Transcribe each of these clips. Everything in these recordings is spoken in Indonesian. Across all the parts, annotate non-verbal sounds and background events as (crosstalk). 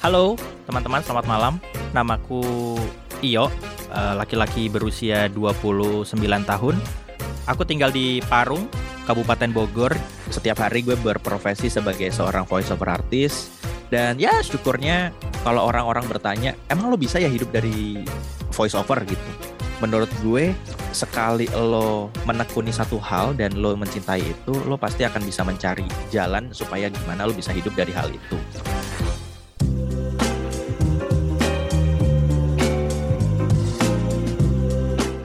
Halo teman-teman, selamat malam. Namaku Iyo, eh, laki-laki berusia 29 tahun. Aku tinggal di Parung, Kabupaten Bogor. Setiap hari gue berprofesi sebagai seorang voice over artist. Dan ya syukurnya kalau orang-orang bertanya, emang lo bisa ya hidup dari voice over gitu? Menurut gue, sekali lo menekuni satu hal dan lo mencintai itu, lo pasti akan bisa mencari jalan supaya gimana lo bisa hidup dari hal itu.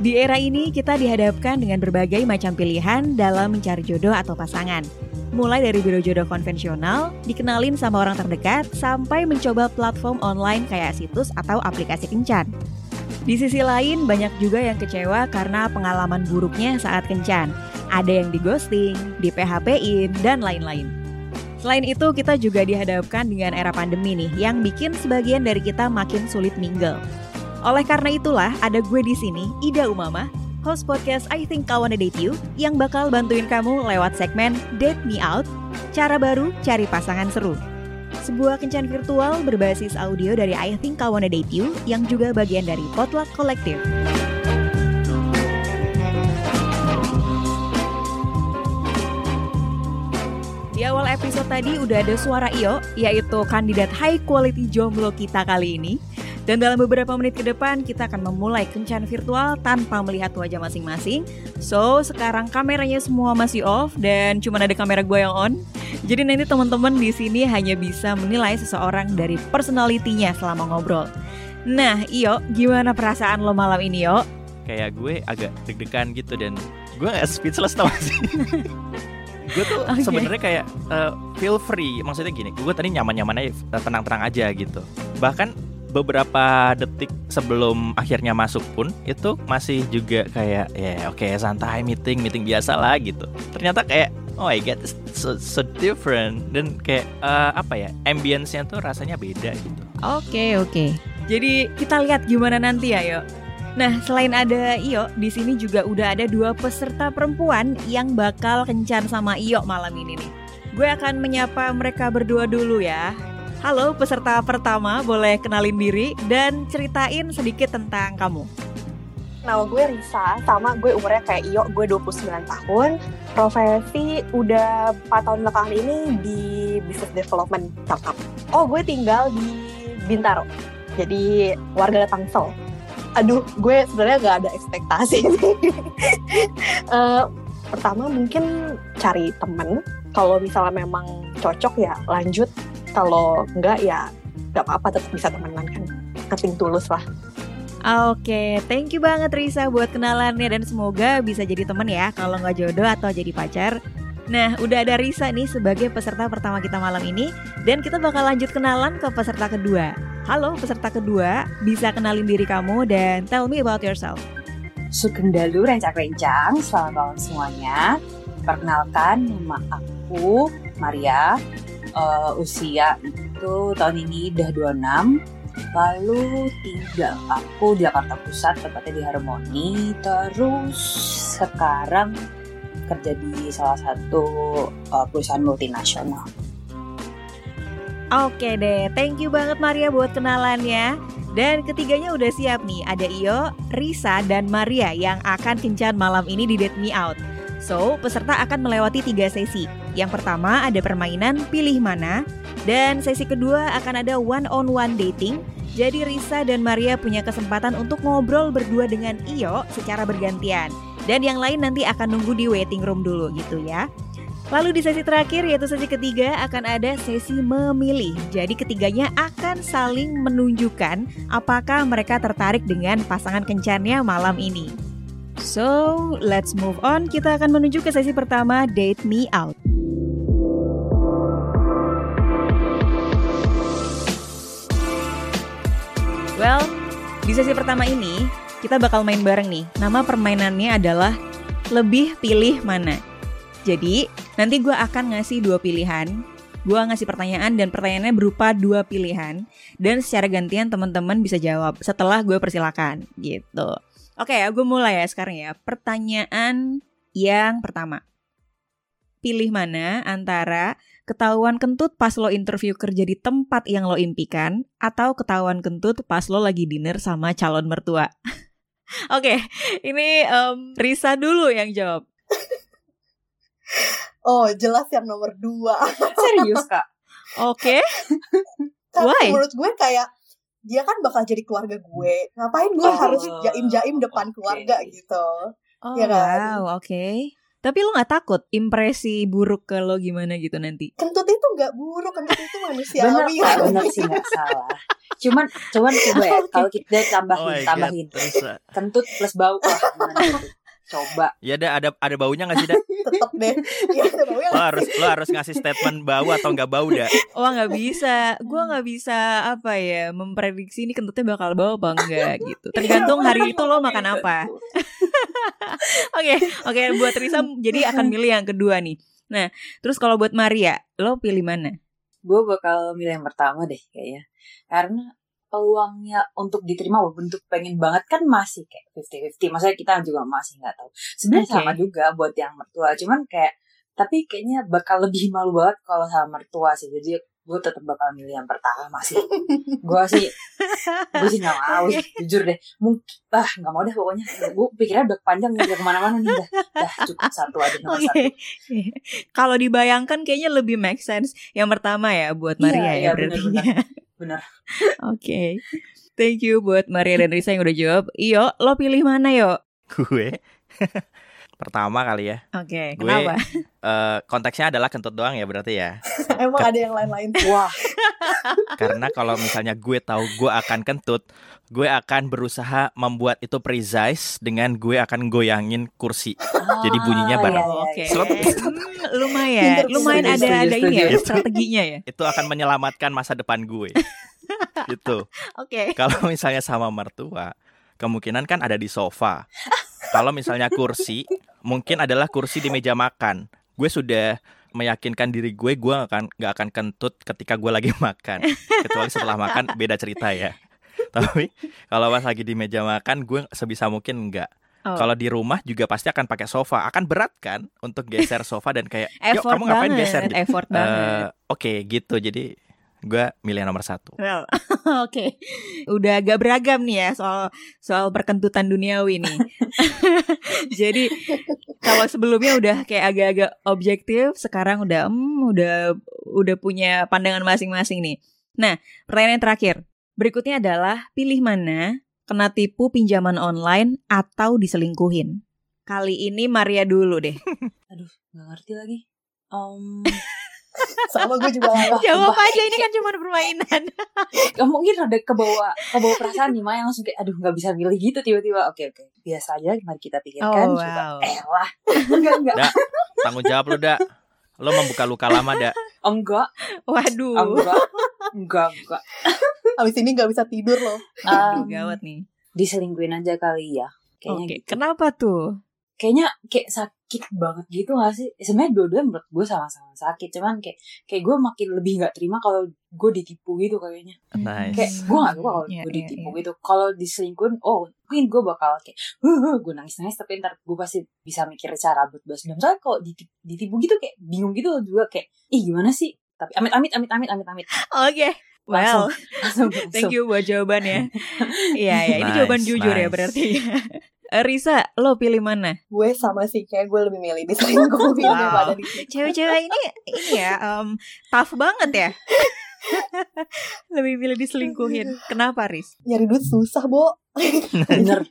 Di era ini kita dihadapkan dengan berbagai macam pilihan dalam mencari jodoh atau pasangan. Mulai dari biro jodoh konvensional, dikenalin sama orang terdekat, sampai mencoba platform online kayak situs atau aplikasi kencan. Di sisi lain, banyak juga yang kecewa karena pengalaman buruknya saat kencan. Ada yang di ghosting, di PHP-in, dan lain-lain. Selain itu, kita juga dihadapkan dengan era pandemi nih, yang bikin sebagian dari kita makin sulit mingle. Oleh karena itulah, ada gue di sini, Ida Umama, host podcast I Think I Wanna Date You, yang bakal bantuin kamu lewat segmen Date Me Out, cara baru cari pasangan seru. Sebuah kencan virtual berbasis audio dari I Think I Wanna Date You, yang juga bagian dari Potluck Collective. Di awal episode tadi udah ada suara Iyo, yaitu kandidat high quality jomblo kita kali ini. Dan dalam beberapa menit ke depan kita akan memulai kencan virtual tanpa melihat wajah masing-masing. So, sekarang kameranya semua masih off dan cuma ada kamera gue yang on. Jadi nanti teman-teman di sini hanya bisa menilai seseorang dari personalitinya selama ngobrol. Nah, Iyo, gimana perasaan lo malam ini, Yo? Kayak gue agak deg-degan gitu dan gue gak speechless tau sih. (laughs) gue tuh Oke. sebenarnya kayak uh, feel free maksudnya gini gue tadi nyaman-nyaman aja tenang-tenang aja gitu bahkan beberapa detik sebelum akhirnya masuk pun itu masih juga kayak ya oke santai meeting meeting biasa lah gitu ternyata kayak oh my god it's so, so different dan kayak uh, apa ya ambience-nya tuh rasanya beda gitu Oke, oke. Jadi kita lihat gimana nanti ya, Yo. Nah, selain ada Iyo, di sini juga udah ada dua peserta perempuan yang bakal kencan sama Iyo malam ini nih. Gue akan menyapa mereka berdua dulu ya. Halo peserta pertama, boleh kenalin diri dan ceritain sedikit tentang kamu. Nama gue Risa, sama gue umurnya kayak Iyo, gue 29 tahun. Profesi udah 4 tahun belakangan ini di business development startup. Oh, gue tinggal di Bintaro, jadi warga Tangsel. Aduh, gue sebenarnya gak ada ekspektasi sih. (laughs) Eh, pertama mungkin cari temen. Kalau misalnya memang cocok ya lanjut. Kalau enggak ya gak apa-apa tetap bisa temenan kan. Nothing tulus lah. Oke, thank you banget Risa buat kenalannya dan semoga bisa jadi temen ya kalau nggak jodoh atau jadi pacar. Nah, udah ada Risa nih sebagai peserta pertama kita malam ini dan kita bakal lanjut kenalan ke peserta kedua. Halo peserta kedua, bisa kenalin diri kamu dan tell me about yourself. Sugeng Dalu Rencang-Rencang, selamat malam semuanya. Perkenalkan, nama aku Maria. Eh, usia itu tahun ini udah 26. Lalu tinggal aku di Jakarta Pusat, tepatnya di Harmoni. Terus sekarang kerja di salah satu eh, perusahaan multinasional. Oke deh, thank you banget Maria buat kenalannya. Dan ketiganya udah siap nih, ada Iyo, Risa, dan Maria yang akan kencan malam ini di Date Me Out. So, peserta akan melewati tiga sesi. Yang pertama ada permainan pilih mana, dan sesi kedua akan ada one-on-one dating. Jadi Risa dan Maria punya kesempatan untuk ngobrol berdua dengan Iyo secara bergantian. Dan yang lain nanti akan nunggu di waiting room dulu gitu ya. Lalu di sesi terakhir yaitu sesi ketiga akan ada sesi memilih. Jadi ketiganya akan saling menunjukkan apakah mereka tertarik dengan pasangan kencannya malam ini. So, let's move on. Kita akan menuju ke sesi pertama, Date Me Out. Well, di sesi pertama ini kita bakal main bareng nih. Nama permainannya adalah lebih pilih mana. Jadi, nanti gue akan ngasih dua pilihan. Gue ngasih pertanyaan dan pertanyaannya berupa dua pilihan. Dan secara gantian teman-teman bisa jawab setelah gue persilakan gitu. Oke ya, gue mulai ya sekarang ya. Pertanyaan yang pertama. Pilih mana antara Ketahuan kentut pas lo interview kerja di tempat yang lo impikan atau ketahuan kentut pas lo lagi dinner sama calon mertua? (laughs) Oke, ini um, Risa dulu yang jawab. (laughs) Oh, jelas yang nomor dua. Serius kak? (laughs) Oke. Karena Why? menurut gue kayak dia kan bakal jadi keluarga gue. Ngapain gue Oh, harus jaim-jaim depan oke. keluarga gitu. Oh, Iya kan? wow, oke. Tapi lo nggak takut impresi buruk ke lo gimana gitu nanti? Kentut itu nggak buruk, kentut itu Bener manusiawi. kak, bener sih nggak salah. Cuman, cuman coba ya, (laughs) kalau kita Oh tambahin, God, tambahin uh, kentut plus bau, itu? Coba. ya ada ada ada baunya nggak sih dak? (laughs) Tetep deh. Iya, ada baunya Lo harus lo harus ngasih statement bau atau nggak bau dak? Wah (laughs) nggak bisa, gua nggak bisa apa ya memprediksi ini kentutnya bakal bau apa enggak (laughs) gitu. Tergantung hari itu lo makan apa. Oke, oke buat Risa jadi akan milih yang kedua nih. Nah, terus kalau buat Maria, lo pilih mana? Gue bakal milih yang pertama deh kayaknya. Karena peluangnya untuk diterima walaupun untuk pengen banget kan masih kayak 50-50. Maksudnya kita juga masih nggak tahu. Sebenarnya Oke. sama juga buat yang mertua. Cuman kayak tapi kayaknya bakal lebih (laughs) malu banget kalau sama mertua sih. Jadi gue tetap bakal milih yang pertama sih. (laughs) gue sih gue sih nggak mau sih, jujur deh. Mungkin ah nggak mau deh pokoknya. Gue pikirnya udah panjang nih udah ke mana-mana nih dah. Dah cukup satu aja nomor Oke. satu. Kalau dibayangkan kayaknya lebih make sense yang pertama ya buat Maria Iya, ya iya, berarti. benar-benar. Bener. Oke. Thank you buat Maria dan Risa yang udah jawab. Iyo, lo pilih mana yo? Gue pertama kali ya. Oke, Gue- kenapa? Eh, konteksnya adalah kentut doang ya berarti ya. (laughs) Emang ada yang lain-lain. (laughs) Wah, Karena kalau misalnya gue tahu gue akan kentut, gue akan berusaha membuat itu precise dengan gue akan goyangin kursi. Jadi bunyinya bareng. iya, iya, Oke. iya. Slot. Hmm, lumayan, lumayan ada ada ini ya strateginya ya. Itu akan menyelamatkan masa depan gue. gitu. (laughs) Oke. Kalau misalnya sama mertua, kemungkinan kan ada di sofa. Kalau misalnya kursi, mungkin adalah kursi di meja makan. Gue sudah meyakinkan diri gue, gue akan nggak akan kentut ketika gue lagi (laughs) makan. Kecuali setelah makan beda cerita ya. Tapi kalau pas lagi di meja makan, gue sebisa mungkin enggak. Oh. Kalau di rumah juga pasti akan pakai sofa. Akan berat kan untuk geser sofa dan kayak, yuk kamu ngapain banget, geser? effort Eh, banget. Oke gitu. Jadi gue milih nomor satu. Well, (laughs) oke. Udah agak beragam nih ya soal soal perkentutan duniawi nih. (laughs) Jadi kalau sebelumnya udah kayak agak-agak objektif, sekarang udah hmm, udah udah punya pandangan masing-masing nih. Nah, pertanyaan terakhir. Berikutnya adalah pilih mana kena tipu pinjaman online atau diselingkuhin. Kali ini Maria dulu deh. (laughs) Aduh, nggak ngerti lagi. Um, Sama gue juga nggak (laughs) Jawab aja ini kan cuma permainan. (laughs) Gak mungkin ada kebawa kebawa perasaan nih Maya langsung kayak aduh nggak bisa milih gitu tiba-tiba oke oke biasa aja mari kita pikirkan Oh, coba wow. eh lah (laughs) enggak enggak Dak, tanggung jawab lu, Dak. Lo membuka luka lama, Dak. enggak Waduh. enggak enggak enggak Abis ini gak bisa tidur loh. Aduh, Um, gawat nih. diselingkuhin aja kali ya kayaknya Oke, gitu. kenapa tuh? kayaknya kayak sakit banget gitu gak sih sebenarnya dua-duanya menurut gue sama-sama sakit cuman kayak kayak gue makin lebih nggak terima kalau gue ditipu gitu kayaknya Nice. kayak gue gak suka kalau Iya, gue iya, ditipu iya. gitu kalau diselingkuhin oh mungkin gue bakal kayak huh, huh, gue nangis nangis tapi ntar gue pasti bisa mikir cara buat balas dendam soalnya kalau ditipu, ditipu gitu kayak bingung gitu juga kayak ih gimana sih tapi amit amit amit amit amit amit Oke. Well, langsung, thank you buat jawabannya. (laughs) Iya, ya, ini Nice, jawaban jujur ya berarti. (laughs) Eh, Risa, lo pilih mana? Gue sama sih, kayak gue lebih milih diselingkuhin Wow. daripada diselingkuhin. Cewek-cewek ini ini ya um, tough banget ya. (laughs) lebih pilih diselingkuhin. Kenapa, Riz? Nyari duit susah, Bo. bener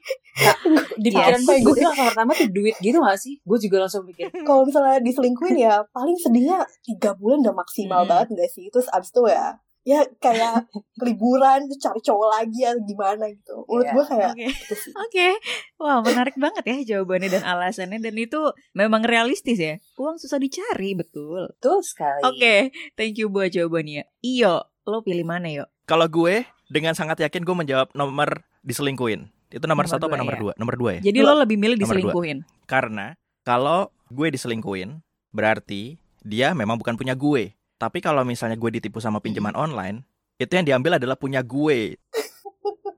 (laughs) di pikiran Yes. gue gue tuh langsung pertama tuh duit gitu gak sih gue juga langsung pikir (laughs) Kalau misalnya diselingkuhin ya, paling sedihnya tiga bulan udah maksimal Hmm. banget gak sih? Terus abis itu ya, ya kayak liburan, cari cowok lagi ya gimana gitu. Menurut Iya. gue kayak Oke. gitu sih. Oke. Wow, menarik banget ya jawabannya dan alasannya dan itu memang realistis ya. Uang susah dicari, betul. tuh sekali Oke, thank you buat jawabannya. Iyo, lo pilih mana, yo? Kalau gue dengan sangat yakin gue menjawab nomor diselingkuhin. Itu nomor, Nomor satu apa nomor ya. dua? Nomor dua ya. Jadi lo lebih milih dua. diselingkuhin. Karena kalau gue diselingkuhin, berarti dia memang bukan punya gue. Tapi kalau misalnya gue ditipu sama pinjaman online, itu yang diambil adalah punya gue.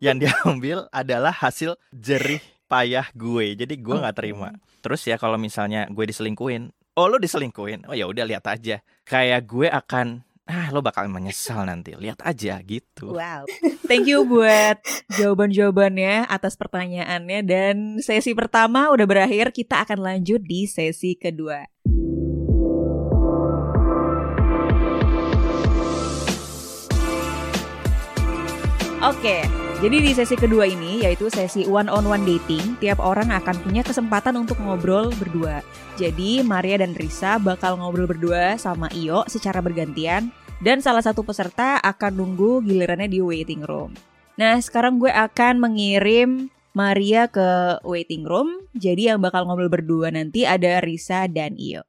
yang diambil adalah hasil jerih payah gue. Jadi gue nggak Oke. terima. Terus ya kalau misalnya gue diselingkuhin, oh lo diselingkuhin oh ya udah lihat aja kayak gue akan ah lo bakal menyesal nanti lihat aja gitu Wow. Thank you buat jawaban-jawabannya atas pertanyaannya dan sesi pertama udah berakhir. Kita akan lanjut di sesi kedua. Oke, jadi di sesi kedua ini yaitu sesi one on one dating, tiap orang akan punya kesempatan untuk ngobrol berdua. Jadi Maria dan Risa bakal ngobrol berdua sama Iyo secara bergantian dan salah satu peserta akan nunggu gilirannya di waiting room. Nah, sekarang gue akan mengirim Maria ke waiting room. Jadi yang bakal ngobrol berdua nanti ada Risa dan Iyo.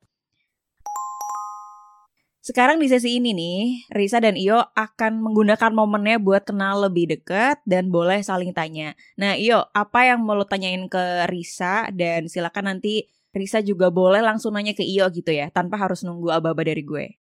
Sekarang di sesi ini nih, Risa dan Iyo akan menggunakan momennya buat kenal lebih dekat dan boleh saling tanya. Nah, Iyo, apa yang mau lo tanyain ke Risa dan silakan nanti Risa juga boleh langsung nanya ke Iyo gitu ya, tanpa harus nunggu aba-aba dari gue.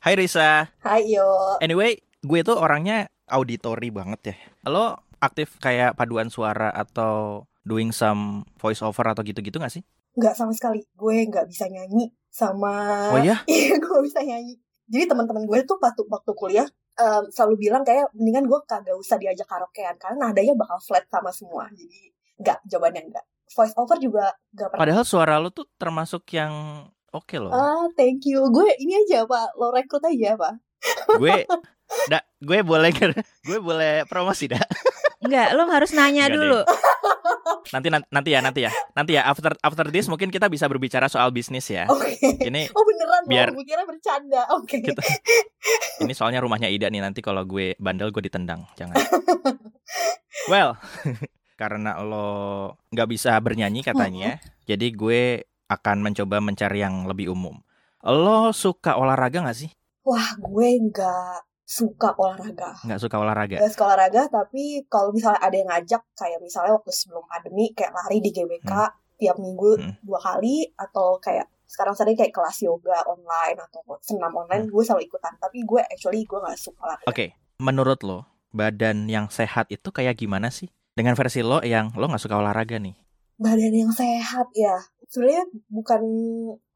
Hai Risa Hai yo. anyway gue tuh orangnya auditory banget ya lo aktif kayak paduan suara atau doing some voice over atau gitu-gitu gak sih Nggak sama sekali. Gue nggak bisa nyanyi sama. oh ya (laughs) Iya, gue bisa nyanyi. Jadi teman-teman gue tuh waktu waktu kuliah em, selalu bilang kayak mendingan gue kagak usah diajak karaokean karena nadanya bakal flat sama semua. Jadi nggak jawabannya nggak. Voice over juga nggak pernah. padahal suara lo tuh termasuk yang oke loh Ah, thank you. Gue ini aja pak, lo rekrut aja pak. gue (laughs) da, gue boleh gue boleh promosi dah Enggak, lo harus nanya Enggak dulu. Nanti nan- nanti ya nanti ya. Nanti ya after after this mungkin kita bisa berbicara soal bisnis ya. Oke. ini Oh beneran Biar- Gue kira bercanda. Oke. Kita- ini soalnya rumahnya Ida nih nanti kalau gue bandel gue ditendang. Jangan. (laughs) Well (laughs) karena lo nggak bisa bernyanyi katanya jadi gue akan mencoba mencari yang lebih umum. Lo suka olahraga nggak sih? Wah, gue nggak suka olahraga. nggak suka olahraga Gak suka olahraga, tapi kalau misalnya ada yang ngajak, kayak misalnya waktu sebelum pandemi, kayak lari di GBK tiap minggu Hmm. dua kali, atau kayak sekarang sering kayak kelas yoga online atau senam online, gue selalu ikutan. Tapi gue actually gue nggak suka olahraga. oke menurut lo badan yang sehat itu kayak gimana sih dengan versi lo yang lo nggak suka olahraga nih Badan yang sehat ya, sebenarnya bukan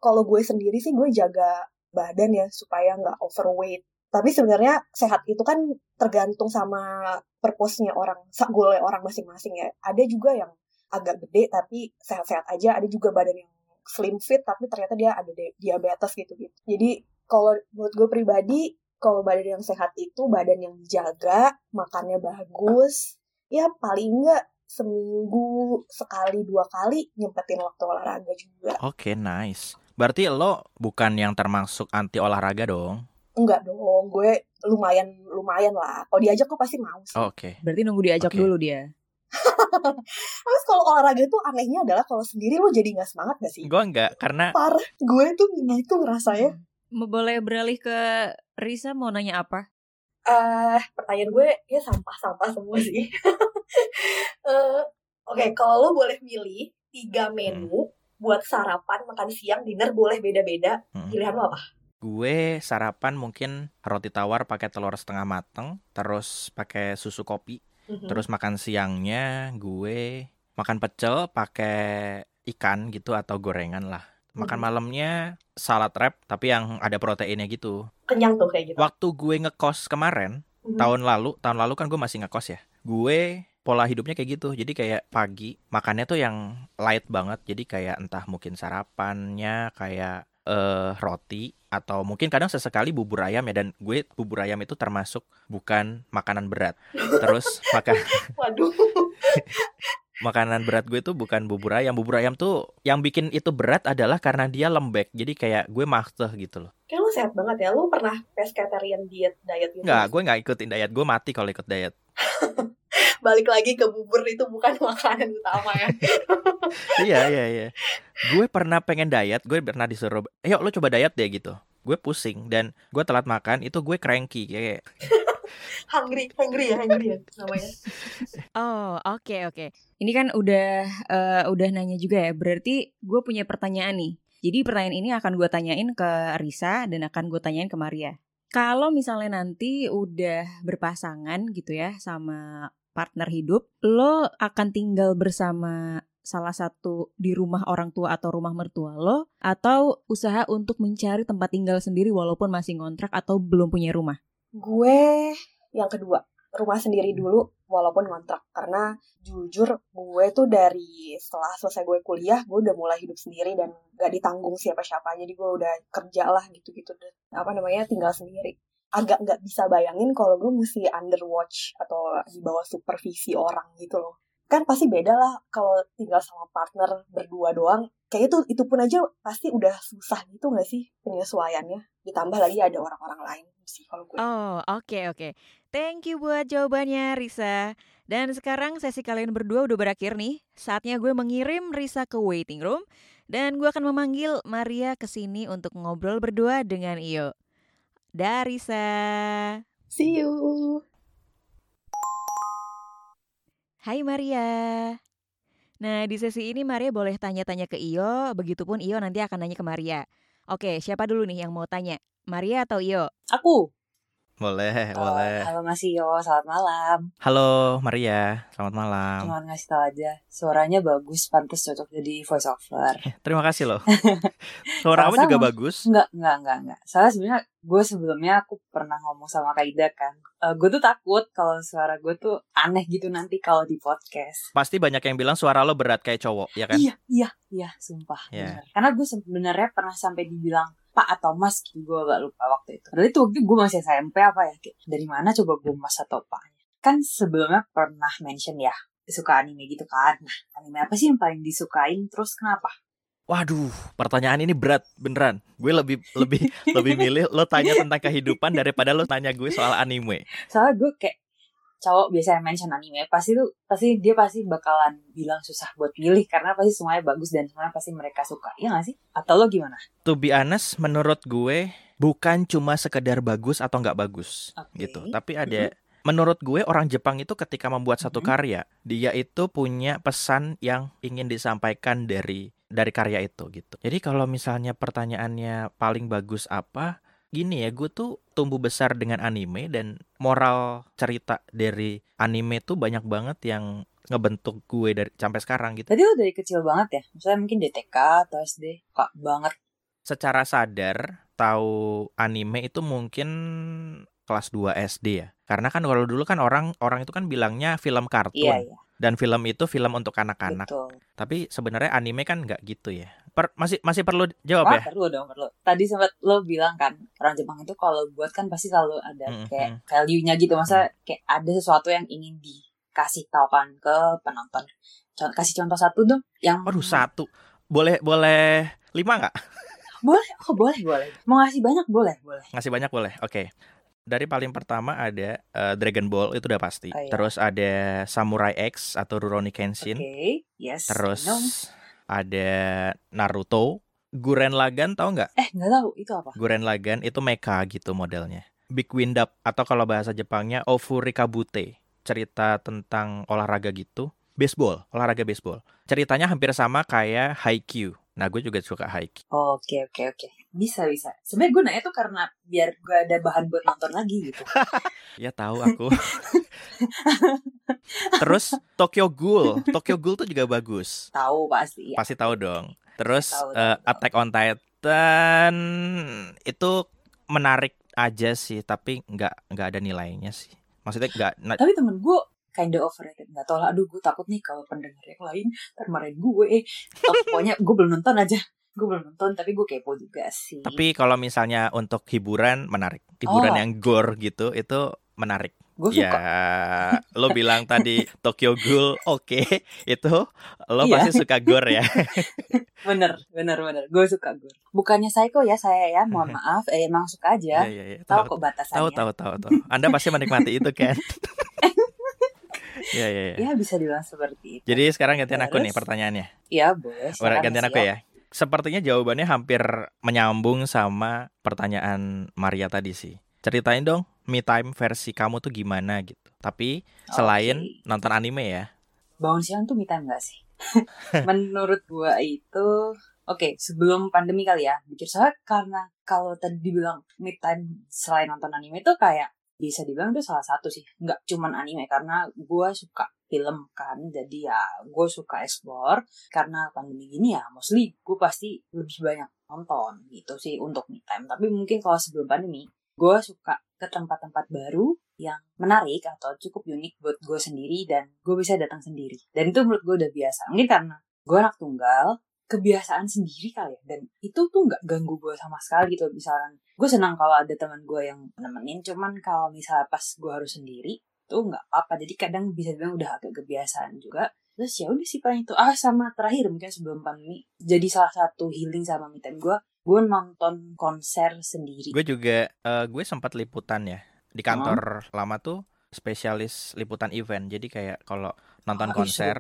kalau gue sendiri sih gue jaga badan ya supaya nggak overweight. Tapi sebenarnya sehat itu kan tergantung sama purpose-nya orang, goalnya orang masing-masing ya. Ada juga yang agak gede tapi sehat-sehat aja, ada juga badan yang slim fit tapi ternyata dia ada di- diabetes gitu-gitu. Jadi kalau menurut gue pribadi, kalau badan yang sehat itu badan yang dijaga, makannya bagus, ya paling enggak seminggu sekali dua kali nyempetin waktu olahraga juga. oke nice berarti lo bukan yang termasuk anti olahraga dong Enggak dong, gue lumayan lumayan lah. Kalau diajak gue pasti mau sih. oke Berarti nunggu diajak Oke. dulu dia. Terus kalau olahraga tuh anehnya adalah kalau sendiri lo jadi nggak semangat gak sih? gue nggak karena Parah, gue tuh gitu ngerasanya. Mau boleh beralih ke Risa mau nanya apa? eh pertanyaan gue ya sampah-sampah semua sih. (laughs) Eh, Oke, kalau lo boleh milih tiga menu buat sarapan, makan siang, dinner boleh beda-beda. Hmm. Pilihan lo apa? Gue sarapan mungkin roti tawar pakai telur setengah mateng, terus pakai susu kopi, Mhm. terus makan siangnya gue makan pecel pakai ikan gitu atau gorengan lah. Makan Mhm. malamnya salad wrap tapi yang ada proteinnya gitu. Kenyang tuh kayak gitu. Waktu gue ngekos kemarin Mhm. tahun lalu, tahun lalu kan gue masih ngekos ya. Gue pola hidupnya kayak gitu. Jadi kayak pagi makannya tuh yang light banget. Jadi kayak entah mungkin sarapannya kayak eh roti atau mungkin kadang sesekali bubur ayam ya dan gue bubur ayam itu termasuk bukan makanan berat. Terus maka (laughs) Waduh. (laughs) makanan berat gue tuh bukan bubur ayam. Bubur ayam tuh yang bikin itu berat adalah karena dia lembek. Jadi kayak gue mahteh gitu loh. Kayak lo sehat banget ya. Lo pernah pescatarian diet diet gitu? Enggak, gue nggak ikutin diet. Gue mati kalau ikut diet. (laughs) Balik lagi ke bubur itu bukan (laughs) makanan utama ya. (laughs) iya iya iya gue pernah pengen diet gue pernah disuruh ayo lo coba diet deh gitu gue pusing dan gue telat makan itu gue cranky kayak hungry, hungry ya, hungry ya namanya. Oh, oke oke. Ini kan udah eh, udah nanya juga ya. Berarti gue punya pertanyaan nih. Jadi pertanyaan ini akan gue tanyain ke Risa dan akan gue tanyain ke Maria. Kalau misalnya nanti udah berpasangan gitu ya sama partner hidup, lo akan tinggal bersama salah satu di rumah orang tua atau rumah mertua lo atau usaha untuk mencari tempat tinggal sendiri walaupun masih ngontrak atau belum punya rumah? Gue yang kedua, rumah sendiri dulu walaupun ngontrak. Karena jujur gue tuh dari setelah selesai gue kuliah, gue udah mulai hidup sendiri dan gak ditanggung siapa-siapa. Jadi gue udah kerja lah gitu-gitu. Apa namanya, tinggal sendiri. Agak gak bisa bayangin kalau gue mesti under watch atau di bawah supervisi orang gitu loh kan pasti beda lah kalau tinggal sama partner berdua doang. Kayak itu itu pun aja pasti udah susah gitu gak sih penyesuaiannya? Ditambah lagi ada orang-orang lain sih kalau gue. Oh oke okay, oke. Okay. thank you buat jawabannya Risa. Dan sekarang sesi kalian berdua udah berakhir nih. Saatnya gue mengirim Risa ke waiting room dan gue akan memanggil Maria ke sini untuk ngobrol berdua dengan Iyo. Dah Risa. See you Hai Maria. Nah, di sesi ini Maria boleh tanya-tanya ke Iyo, begitupun Iyo nanti akan nanya ke Maria. Oke, siapa dulu nih yang mau tanya? Maria atau Iyo? Aku. Boleh, oh, boleh. Halo Mas Iyo, selamat malam. Halo Maria, selamat malam. Cuma ngasih tau aja, suaranya bagus, pantas cocok jadi voice over. Eh, terima kasih loh. (laughs) Suara kamu juga bagus. Enggak, enggak, enggak, enggak. Soalnya sebenarnya gue sebelumnya aku pernah ngomong sama Kaida kan. Uh, gue tuh takut kalau suara gue tuh aneh gitu nanti kalau di podcast. Pasti banyak yang bilang suara lo berat kayak cowok, ya kan? Iya, iya, iya, sumpah. Yeah. Karena gue sebenarnya pernah sampai dibilang Pak atau Mas gitu gue gak lupa waktu itu. Padahal itu waktu gue masih SMP apa ya kayak dari mana coba gue Mas atau Pak? Kan sebelumnya pernah mention ya suka anime gitu kan. Nah anime apa sih yang paling disukain terus kenapa? Waduh, pertanyaan ini berat beneran. Gue lebih lebih lebih milih lo tanya tentang kehidupan daripada lo tanya gue soal anime. Soalnya gue kayak cowok biasanya mention anime pasti tuh pasti dia pasti bakalan bilang susah buat pilih karena pasti semuanya bagus dan semuanya pasti mereka suka ya gak sih atau lo gimana? To be honest menurut gue bukan cuma sekedar bagus atau nggak bagus okay. gitu tapi ada mm -hmm. Menurut gue orang Jepang itu ketika membuat satu mm-hmm. karya, dia itu punya pesan yang ingin disampaikan dari dari karya itu gitu. Jadi kalau misalnya pertanyaannya paling bagus apa, gini ya gue tuh tumbuh besar dengan anime dan moral cerita dari anime tuh banyak banget yang ngebentuk gue dari sampai sekarang gitu. Tadi lo dari kecil banget ya? Misalnya mungkin dari TK atau SD, kak banget. Secara sadar tahu anime itu mungkin kelas 2 SD ya. Karena kan kalau dulu kan orang orang itu kan bilangnya film kartun. Iya, iya. Dan film itu film untuk anak-anak. Tapi sebenarnya anime kan nggak gitu ya per, masih masih perlu jawab oh, ya? Perlu dong, perlu. Tadi sempat lo bilang kan orang Jepang itu kalau buat kan pasti selalu ada mm -hmm. kayak value-nya gitu, masa mm. kayak ada sesuatu yang ingin dikasih kan ke penonton. Contoh, kasih contoh satu dong yang Waduh, satu. Boleh boleh lima nggak? boleh, oh boleh, boleh. Mau ngasih banyak boleh, boleh. Ngasih banyak boleh. Oke. Okay. Dari paling pertama ada uh, Dragon Ball itu udah pasti. Oh, iya. Terus ada Samurai X atau Rurouni Kenshin. Okay. yes. Terus ada Naruto, Guren Lagan tahu nggak? Eh nggak tahu itu apa? Guren Lagan itu mecha gitu modelnya. Big Wind Up atau kalau bahasa Jepangnya Ofuri Kabute, cerita tentang olahraga gitu. Baseball, olahraga baseball. Ceritanya hampir sama kayak Haikyuu. Nah, gue juga suka Haikyuu. Oke, oke, oke. Bisa, bisa. Sebenarnya gue nanya tuh karena biar gue ada bahan buat nonton lagi gitu. (laughs) ya tahu aku. Terus Tokyo Ghoul, Tokyo Ghoul tuh juga bagus. Tahu pasti. Ya. Pasti tahu dong. Terus tahu, uh, tahu, Attack on Titan itu menarik aja sih, tapi nggak nggak ada nilainya sih. Maksudnya nggak. Tapi temen gue kinda overrated nggak tau lah aduh gue takut nih kalau pendengar yang lain termarahin gue oh, pokoknya gue belum nonton aja gue belum nonton tapi gue kepo juga sih tapi kalau misalnya untuk hiburan menarik hiburan oh. yang gore gitu itu menarik Gue suka. Ya, lo bilang tadi (laughs) Tokyo Ghoul, oke, okay. itu lo iya. pasti suka gore ya. (laughs) bener, bener, bener. Gue suka gore. Bukannya psycho ya saya ya, mohon (laughs) maaf. Eh, emang suka aja. Iya, iya, iya. Tahu kok batasannya. Tahu, tahu, tahu, tahu. Anda pasti menikmati itu kan. Iya, iya, iya. Ya bisa dibilang seperti itu. Jadi sekarang gantian aku nih pertanyaannya. Iya, boleh. Gantian aku ya. Sepertinya jawabannya hampir menyambung sama pertanyaan Maria tadi sih. Ceritain dong me time versi kamu tuh gimana gitu. Tapi selain okay. nonton anime ya. Bangun siang tuh me time gak sih? (laughs) Menurut gua itu oke okay, sebelum pandemi kali ya. Mikir saya karena kalau tadi dibilang me time selain nonton anime itu kayak bisa dibilang itu salah satu sih nggak cuman anime karena gue suka film kan. Jadi ya gue suka explore. Karena pandemi gini ya mostly gue pasti lebih banyak nonton gitu sih untuk me time. Tapi mungkin kalau sebelum pandemi gue suka ke tempat-tempat baru yang menarik atau cukup unik buat gue sendiri dan gue bisa datang sendiri. Dan itu menurut gue udah biasa. Mungkin karena gue anak tunggal kebiasaan sendiri kali ya. Dan itu tuh nggak ganggu gue sama sekali gitu. Misalkan gue senang kalau ada teman gue yang nemenin. Cuman kalau misalnya pas gue harus sendiri tuh nggak apa-apa jadi kadang bisa bilang udah agak kebiasaan juga terus ya udah sih paling itu ah sama terakhir mungkin sebelum pandemi jadi salah satu healing sama me time gue gue nonton konser sendiri gue juga uh, gue sempat liputan ya di kantor hmm. lama tuh spesialis liputan event. Jadi kayak kalau nonton oh, konser,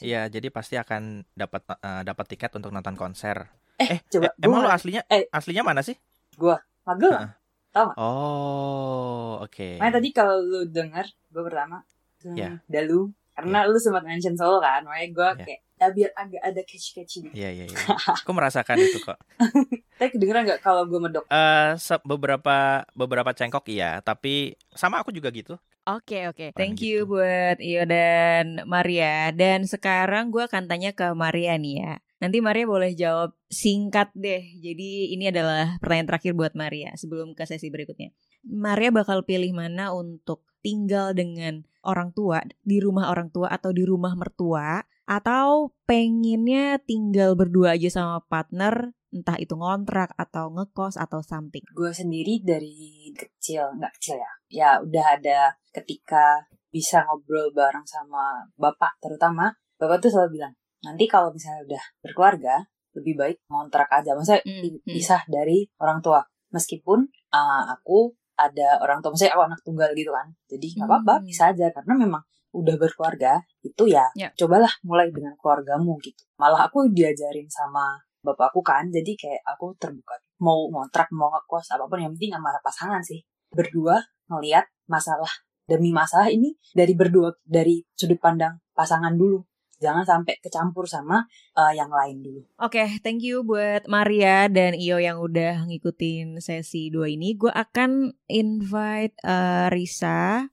iya jadi pasti akan dapat uh, dapat tiket untuk nonton konser. Eh, eh coba eh, emang lo aslinya eh aslinya mana sih? Gua Magelang. Tahu gak? Oh, oke. Okay. Makanya tadi kalau lu dengar gue pertama yeah. Dalu karena yeah. lu sempat mention Solo kan, makanya gue yeah. kayak ya biar agak ada catchy-catchy Iya, iya, iya. (laughs) Aku merasakan itu kok. (laughs) Tapi kedengeran nggak kalau gue medok? Uh, beberapa beberapa cengkok iya, tapi sama aku juga gitu. Oke oke, thank you gitu. buat Iyo dan Maria. Dan sekarang gue akan tanya ke Maria nih ya. Nanti Maria boleh jawab singkat deh. Jadi ini adalah pertanyaan terakhir buat Maria sebelum ke sesi berikutnya. Maria bakal pilih mana untuk tinggal dengan orang tua di rumah orang tua atau di rumah mertua atau pengennya tinggal berdua aja sama partner entah itu ngontrak atau ngekos atau something. Gue sendiri dari kecil, nggak kecil ya, ya udah ada ketika bisa ngobrol bareng sama bapak terutama, bapak tuh selalu bilang, nanti kalau misalnya udah berkeluarga, lebih baik ngontrak aja, maksudnya mm, pisah dari orang tua. Meskipun uh, aku ada orang tua, maksudnya aku anak tunggal gitu kan, jadi nggak apa-apa, mm. bisa aja. Karena memang udah berkeluarga itu ya yeah. cobalah mulai dengan keluargamu gitu. Malah aku diajarin sama bapakku kan jadi kayak aku terbuka. Mau ngontrak mau ngekos apa pun yang penting sama pasangan sih. Berdua ngelihat masalah demi masalah ini dari berdua dari sudut pandang pasangan dulu jangan sampai kecampur sama uh, yang lain dulu. Oke, okay, thank you buat Maria dan Iyo yang udah ngikutin sesi dua ini. Gue akan invite uh, Risa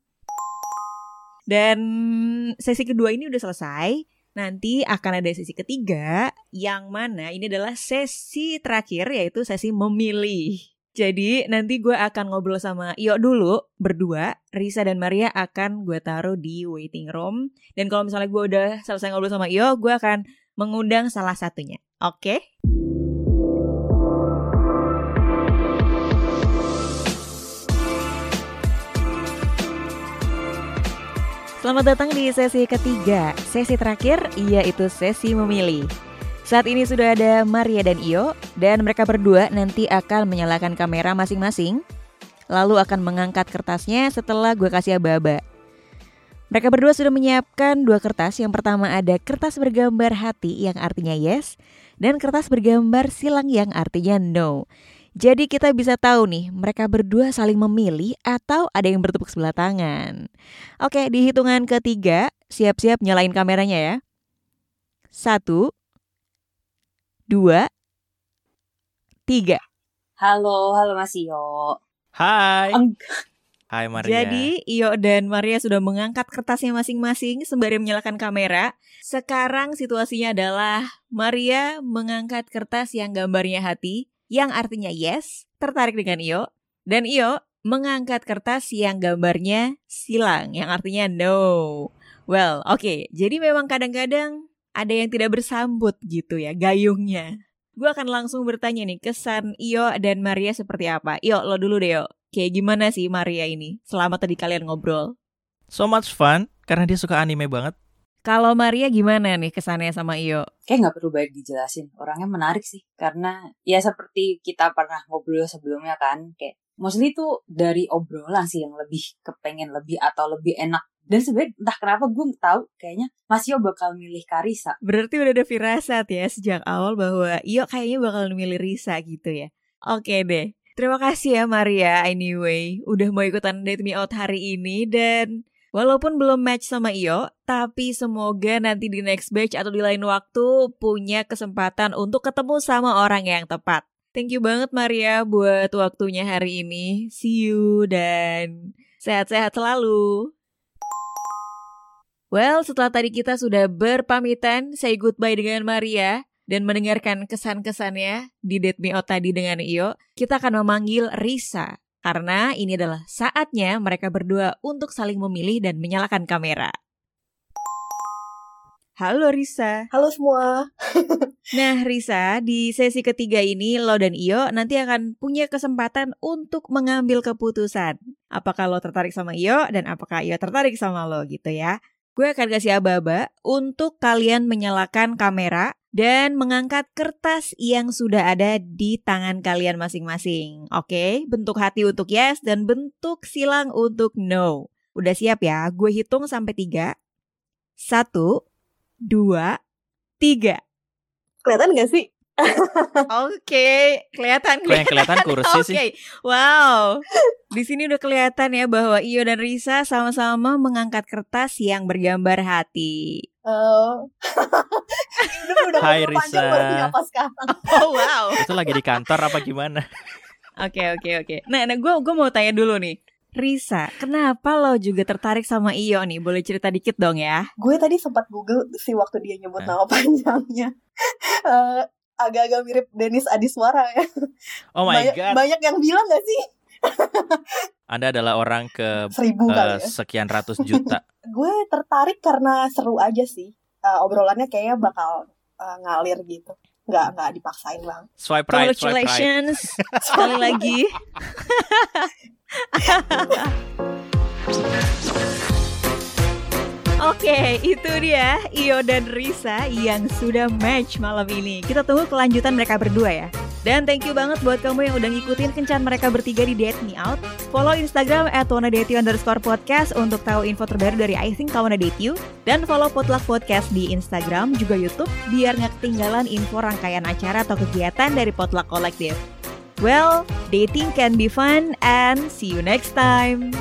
dan sesi kedua ini udah selesai. Nanti akan ada sesi ketiga yang mana ini adalah sesi terakhir yaitu sesi memilih. Jadi nanti gue akan ngobrol sama Iyo dulu berdua. Risa dan Maria akan gue taruh di waiting room. Dan kalau misalnya gue udah selesai ngobrol sama Iyo, gue akan mengundang salah satunya. Oke? Okay? Selamat datang di sesi ketiga, sesi terakhir yaitu sesi memilih. Saat ini sudah ada Maria dan Iyo, dan mereka berdua nanti akan menyalakan kamera masing-masing, lalu akan mengangkat kertasnya setelah gue kasih aba-aba. Mereka berdua sudah menyiapkan dua kertas. Yang pertama ada kertas bergambar hati yang artinya yes, dan kertas bergambar silang yang artinya no. Jadi kita bisa tahu nih, mereka berdua saling memilih atau ada yang bertepuk sebelah tangan. Oke, di hitungan ketiga, siap-siap nyalain kameranya ya. Satu, dua, tiga. Halo, halo Mas Iyo. Hai. Hai Maria. Jadi Iyo dan Maria sudah mengangkat kertasnya masing-masing sembari menyalakan kamera. Sekarang situasinya adalah Maria mengangkat kertas yang gambarnya hati yang artinya yes, tertarik dengan Iyo, dan Iyo mengangkat kertas yang gambarnya silang, yang artinya no. Well, oke, okay. jadi memang kadang-kadang ada yang tidak bersambut gitu ya, gayungnya. Gue akan langsung bertanya nih, kesan Iyo dan Maria seperti apa? Iyo, lo dulu deh, Yo. Kayak gimana sih Maria ini selama tadi kalian ngobrol? So much fun, karena dia suka anime banget. Kalau Maria gimana nih kesannya sama Iyo? Kayak nggak perlu banyak dijelasin. Orangnya menarik sih. Karena ya seperti kita pernah ngobrol sebelumnya kan. Kayak mostly itu dari obrolan sih yang lebih kepengen lebih atau lebih enak. Dan sebenarnya entah kenapa gue tahu kayaknya Mas Iyo bakal milih Karisa. Berarti udah ada firasat ya sejak awal bahwa Iyo kayaknya bakal milih Risa gitu ya. Oke deh. Terima kasih ya Maria anyway udah mau ikutan Date Me Out hari ini dan Walaupun belum match sama Iyo, tapi semoga nanti di next batch atau di lain waktu punya kesempatan untuk ketemu sama orang yang tepat. Thank you banget Maria buat waktunya hari ini. See you dan Sehat-sehat selalu. Well, setelah tadi kita sudah berpamitan, say goodbye dengan Maria, dan mendengarkan kesan-kesannya di Date Me Out tadi dengan Iyo, kita akan memanggil Risa. Karena ini adalah saatnya mereka berdua untuk saling memilih dan menyalakan kamera. Halo Risa. Halo semua. (laughs) Nah Risa, di sesi ketiga ini lo dan Iyo nanti akan punya kesempatan untuk mengambil keputusan. Apakah lo tertarik sama Iyo dan apakah Iyo tertarik sama lo gitu ya. Gue akan kasih aba-aba untuk kalian menyalakan kamera dan mengangkat kertas yang sudah ada di tangan kalian masing-masing. Oke, bentuk hati untuk yes dan bentuk silang untuk no. Udah siap ya? Gue hitung sampai tiga. Satu, dua, tiga. Kelihatan gak sih? Oke, kelihatan Kok yang kelihatan kursi Oke, sih? wow. Di sini udah kelihatan ya bahwa Iyo dan Risa sama-sama mengangkat kertas yang bergambar hati. Oh. (laughs) udah udah Hai, Risa. sekarang. Oh wow. Itu lagi di kantor apa gimana? Oke oke oke. Nah, nah gue gue mau tanya dulu nih. Risa, kenapa lo juga tertarik sama Iyo nih? Boleh cerita dikit dong ya? Gue tadi sempat Google sih waktu dia nyebut Hah? nama (laughs) panjangnya. Eh, agak-agak mirip Denis Adiswara ya. Oh my banyak, god. banyak yang bilang gak sih? Anda adalah orang ke Seribu kali ya. sekian ratus juta. (laughs) Gue tertarik karena seru aja sih. Eh, obrolannya kayaknya bakal eh, ngalir gitu. Nggak, nggak dipaksain bang. Swipe right, swipe right. Congratulations (laughs) sekali lagi. (laughs) Oke, itu dia Iyo dan Risa yang sudah match malam ini. Kita tunggu kelanjutan mereka berdua ya. Dan thank you banget buat kamu yang udah ngikutin kencan mereka bertiga di Date Me Out. Follow Instagram at underscore podcast untuk tahu info terbaru dari I Think I Date You. Dan follow Potluck Podcast di Instagram juga Youtube biar nggak ketinggalan info rangkaian acara atau kegiatan dari Potluck Collective. Well, dating can be fun and see you next time.